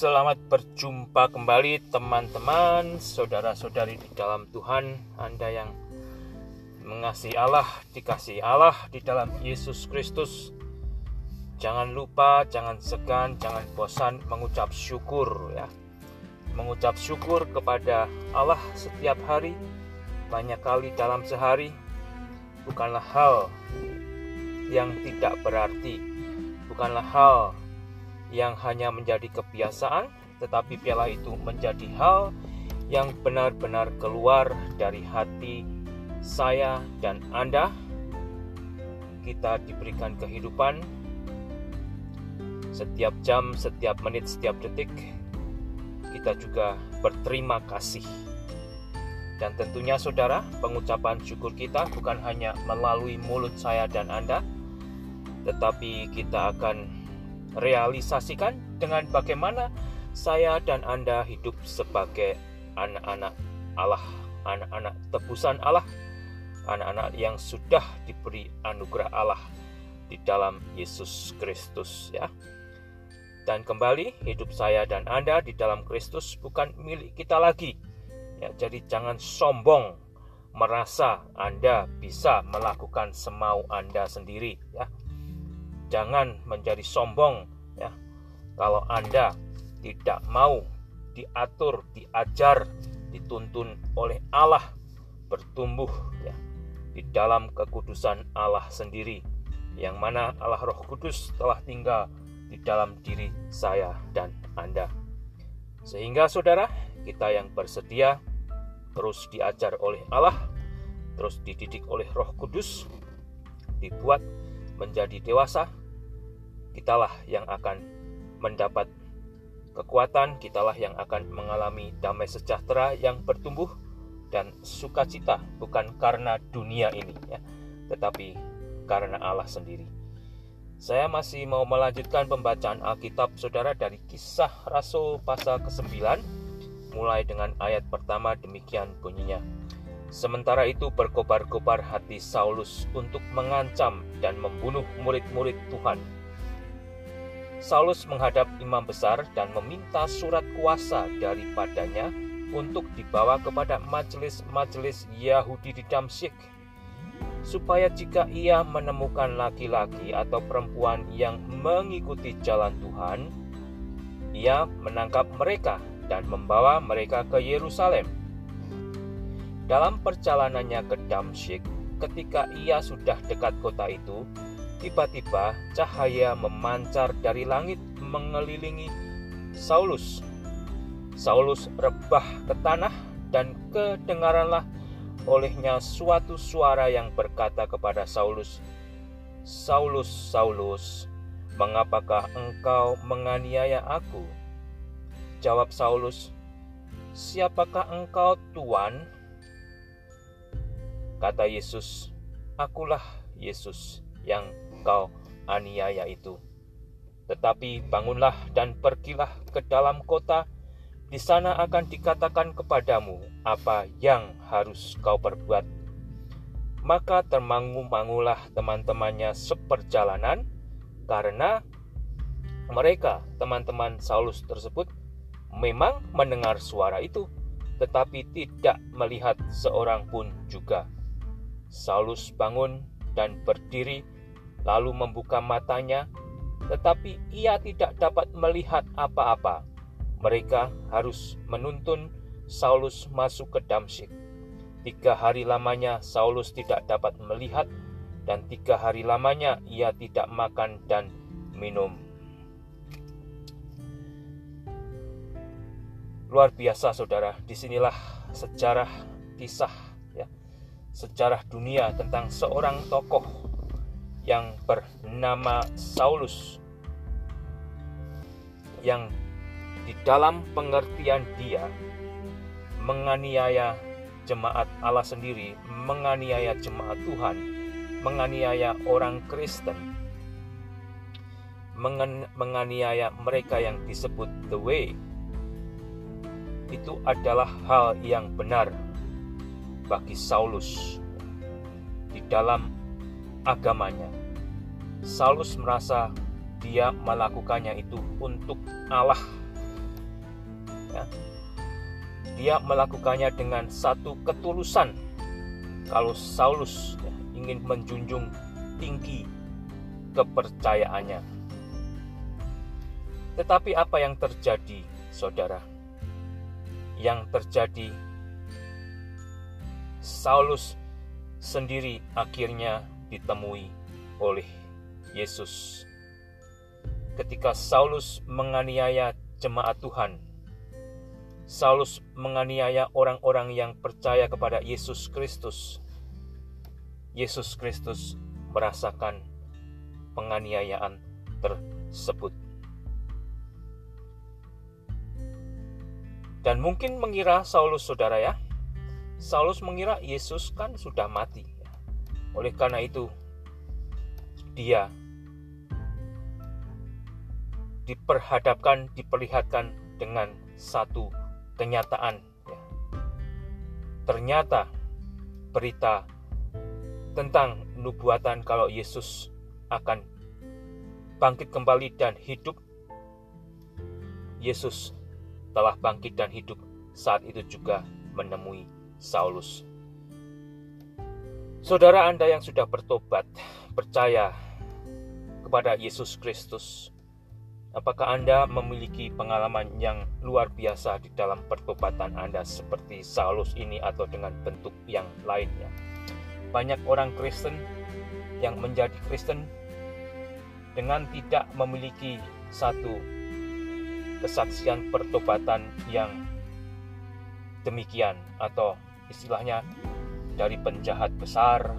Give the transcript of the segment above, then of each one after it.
Selamat berjumpa kembali teman-teman, saudara-saudari di dalam Tuhan, Anda yang mengasihi Allah, dikasihi Allah di dalam Yesus Kristus. Jangan lupa, jangan segan, jangan bosan mengucap syukur ya. Mengucap syukur kepada Allah setiap hari, banyak kali dalam sehari, bukanlah hal yang tidak berarti, bukanlah hal yang hanya menjadi kebiasaan, tetapi piala itu menjadi hal yang benar-benar keluar dari hati saya dan Anda. Kita diberikan kehidupan setiap jam, setiap menit, setiap detik. Kita juga berterima kasih. Dan tentunya saudara, pengucapan syukur kita bukan hanya melalui mulut saya dan Anda, tetapi kita akan realisasikan dengan bagaimana saya dan Anda hidup sebagai anak-anak Allah, anak-anak tebusan Allah, anak-anak yang sudah diberi anugerah Allah di dalam Yesus Kristus ya. Dan kembali hidup saya dan Anda di dalam Kristus bukan milik kita lagi. Ya, jadi jangan sombong merasa Anda bisa melakukan semau Anda sendiri ya jangan menjadi sombong ya. Kalau Anda tidak mau diatur, diajar, dituntun oleh Allah bertumbuh ya di dalam kekudusan Allah sendiri yang mana Allah Roh Kudus telah tinggal di dalam diri saya dan Anda. Sehingga saudara, kita yang bersedia terus diajar oleh Allah, terus dididik oleh Roh Kudus, dibuat menjadi dewasa, kitalah yang akan mendapat kekuatan, kitalah yang akan mengalami damai sejahtera yang bertumbuh dan sukacita bukan karena dunia ini ya, tetapi karena Allah sendiri. Saya masih mau melanjutkan pembacaan Alkitab Saudara dari Kisah Rasul pasal ke-9 mulai dengan ayat pertama demikian bunyinya. Sementara itu berkobar-kobar hati Saulus untuk mengancam dan membunuh murid-murid Tuhan Saulus menghadap imam besar dan meminta surat kuasa daripadanya untuk dibawa kepada majelis-majelis Yahudi di Damsyik supaya jika ia menemukan laki-laki atau perempuan yang mengikuti jalan Tuhan, ia menangkap mereka dan membawa mereka ke Yerusalem. Dalam perjalanannya ke Damsyik, ketika ia sudah dekat kota itu, Tiba-tiba cahaya memancar dari langit mengelilingi Saulus. Saulus rebah ke tanah dan kedengaranlah olehnya suatu suara yang berkata kepada Saulus, Saulus, Saulus, mengapakah engkau menganiaya aku? Jawab Saulus, Siapakah engkau, Tuan? Kata Yesus, Akulah Yesus yang kau aniaya itu. Tetapi bangunlah dan pergilah ke dalam kota, di sana akan dikatakan kepadamu apa yang harus kau perbuat. Maka termangu-mangulah teman-temannya seperjalanan, karena mereka, teman-teman Saulus tersebut, memang mendengar suara itu, tetapi tidak melihat seorang pun juga. Saulus bangun dan berdiri lalu membuka matanya, tetapi ia tidak dapat melihat apa-apa. Mereka harus menuntun Saulus masuk ke Damsyik. Tiga hari lamanya Saulus tidak dapat melihat, dan tiga hari lamanya ia tidak makan dan minum. Luar biasa, saudara. Di sinilah sejarah kisah, ya, sejarah dunia tentang seorang tokoh yang bernama Saulus yang di dalam pengertian dia menganiaya jemaat Allah sendiri, menganiaya jemaat Tuhan, menganiaya orang Kristen, menganiaya mereka yang disebut the way. Itu adalah hal yang benar bagi Saulus di dalam agamanya. Saulus merasa dia melakukannya itu untuk Allah, ya, dia melakukannya dengan satu ketulusan. Kalau Saulus ya, ingin menjunjung tinggi kepercayaannya. Tetapi apa yang terjadi, saudara? Yang terjadi, Saulus sendiri akhirnya ditemui oleh Yesus. Ketika Saulus menganiaya jemaat Tuhan, Saulus menganiaya orang-orang yang percaya kepada Yesus Kristus. Yesus Kristus merasakan penganiayaan tersebut. Dan mungkin mengira Saulus saudara ya, Saulus mengira Yesus kan sudah mati. Oleh karena itu, dia diperhadapkan, diperlihatkan dengan satu kenyataan. Ternyata berita tentang nubuatan kalau Yesus akan bangkit kembali dan hidup. Yesus telah bangkit dan hidup saat itu juga menemui Saulus. Saudara Anda yang sudah bertobat, percaya kepada Yesus Kristus, apakah Anda memiliki pengalaman yang luar biasa di dalam pertobatan Anda seperti Saulus ini atau dengan bentuk yang lainnya? Banyak orang Kristen yang menjadi Kristen dengan tidak memiliki satu kesaksian pertobatan yang demikian atau istilahnya dari penjahat besar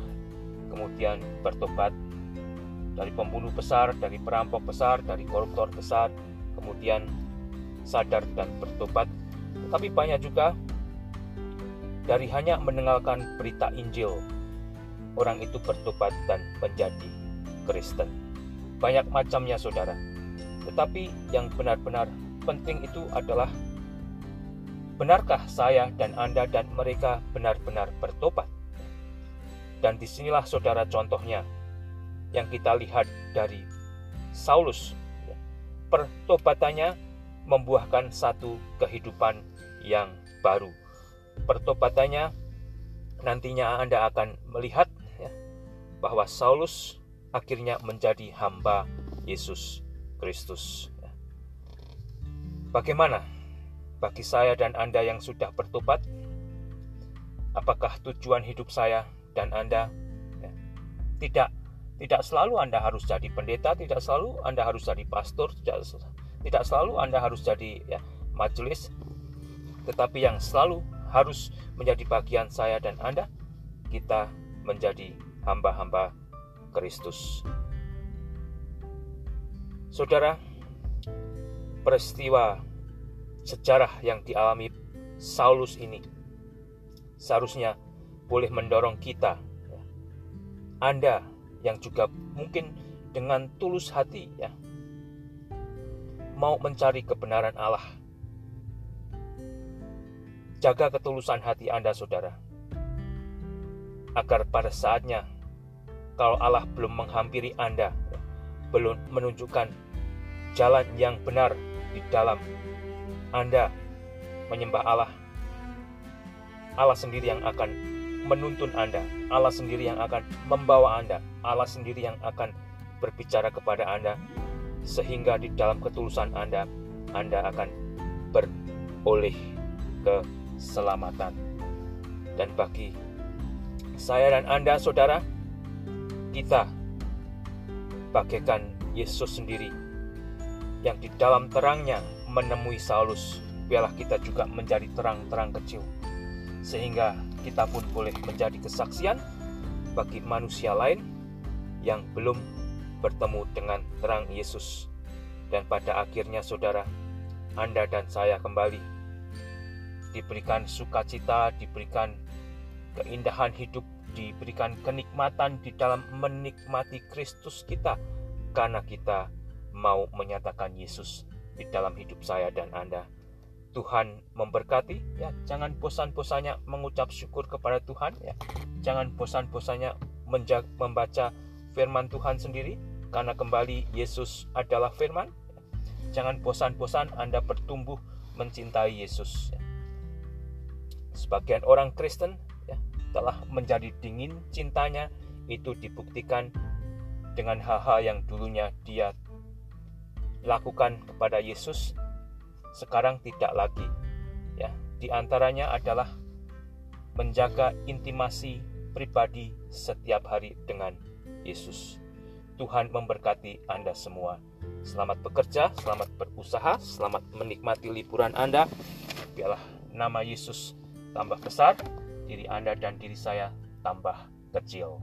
kemudian bertobat dari pembunuh besar, dari perampok besar, dari koruptor besar, kemudian sadar dan bertobat. Tetapi banyak juga dari hanya mendengarkan berita Injil, orang itu bertobat dan menjadi Kristen. Banyak macamnya saudara. Tetapi yang benar-benar penting itu adalah benarkah saya dan Anda dan mereka benar-benar bertobat? Dan di sinilah saudara contohnya yang kita lihat dari Saulus. Pertobatannya membuahkan satu kehidupan yang baru. Pertobatannya nantinya Anda akan melihat ya, bahwa Saulus akhirnya menjadi hamba Yesus Kristus. Bagaimana bagi saya dan Anda yang sudah bertobat? Apakah tujuan hidup saya dan Anda? Ya, tidak, tidak selalu Anda harus jadi pendeta, tidak selalu Anda harus jadi pastor, tidak, tidak selalu Anda harus jadi ya, majelis, tetapi yang selalu harus menjadi bagian saya dan Anda, kita menjadi hamba-hamba Kristus. Saudara, peristiwa sejarah yang dialami Saulus ini seharusnya boleh mendorong kita, ya. Anda yang juga mungkin dengan tulus hati, ya, mau mencari kebenaran Allah. Jaga ketulusan hati Anda, saudara, agar pada saatnya, kalau Allah belum menghampiri Anda, ya, belum menunjukkan jalan yang benar di dalam anda menyembah Allah, Allah sendiri yang akan menuntun Anda, Allah sendiri yang akan membawa Anda, Allah sendiri yang akan berbicara kepada Anda, sehingga di dalam ketulusan Anda, Anda akan beroleh keselamatan. Dan bagi saya dan Anda, saudara, kita bagaikan Yesus sendiri yang di dalam terangnya menemui Saulus, biarlah kita juga menjadi terang-terang kecil, sehingga kita pun boleh menjadi kesaksian bagi manusia lain yang belum bertemu dengan terang Yesus. Dan pada akhirnya, saudara, Anda dan saya kembali. Diberikan sukacita, diberikan keindahan hidup, diberikan kenikmatan di dalam menikmati Kristus kita, karena kita mau menyatakan Yesus di dalam hidup saya dan Anda. Tuhan memberkati ya jangan bosan-bosannya mengucap syukur kepada Tuhan ya jangan bosan-bosannya membaca firman Tuhan sendiri karena kembali Yesus adalah firman jangan bosan-bosan Anda bertumbuh mencintai Yesus. Ya. Sebagian orang Kristen ya, telah menjadi dingin cintanya itu dibuktikan dengan hal-hal yang dulunya dia lakukan kepada Yesus sekarang tidak lagi. Ya, di antaranya adalah menjaga intimasi pribadi setiap hari dengan Yesus. Tuhan memberkati Anda semua. Selamat bekerja, selamat berusaha, selamat menikmati liburan Anda. Biarlah nama Yesus tambah besar, diri Anda dan diri saya tambah kecil.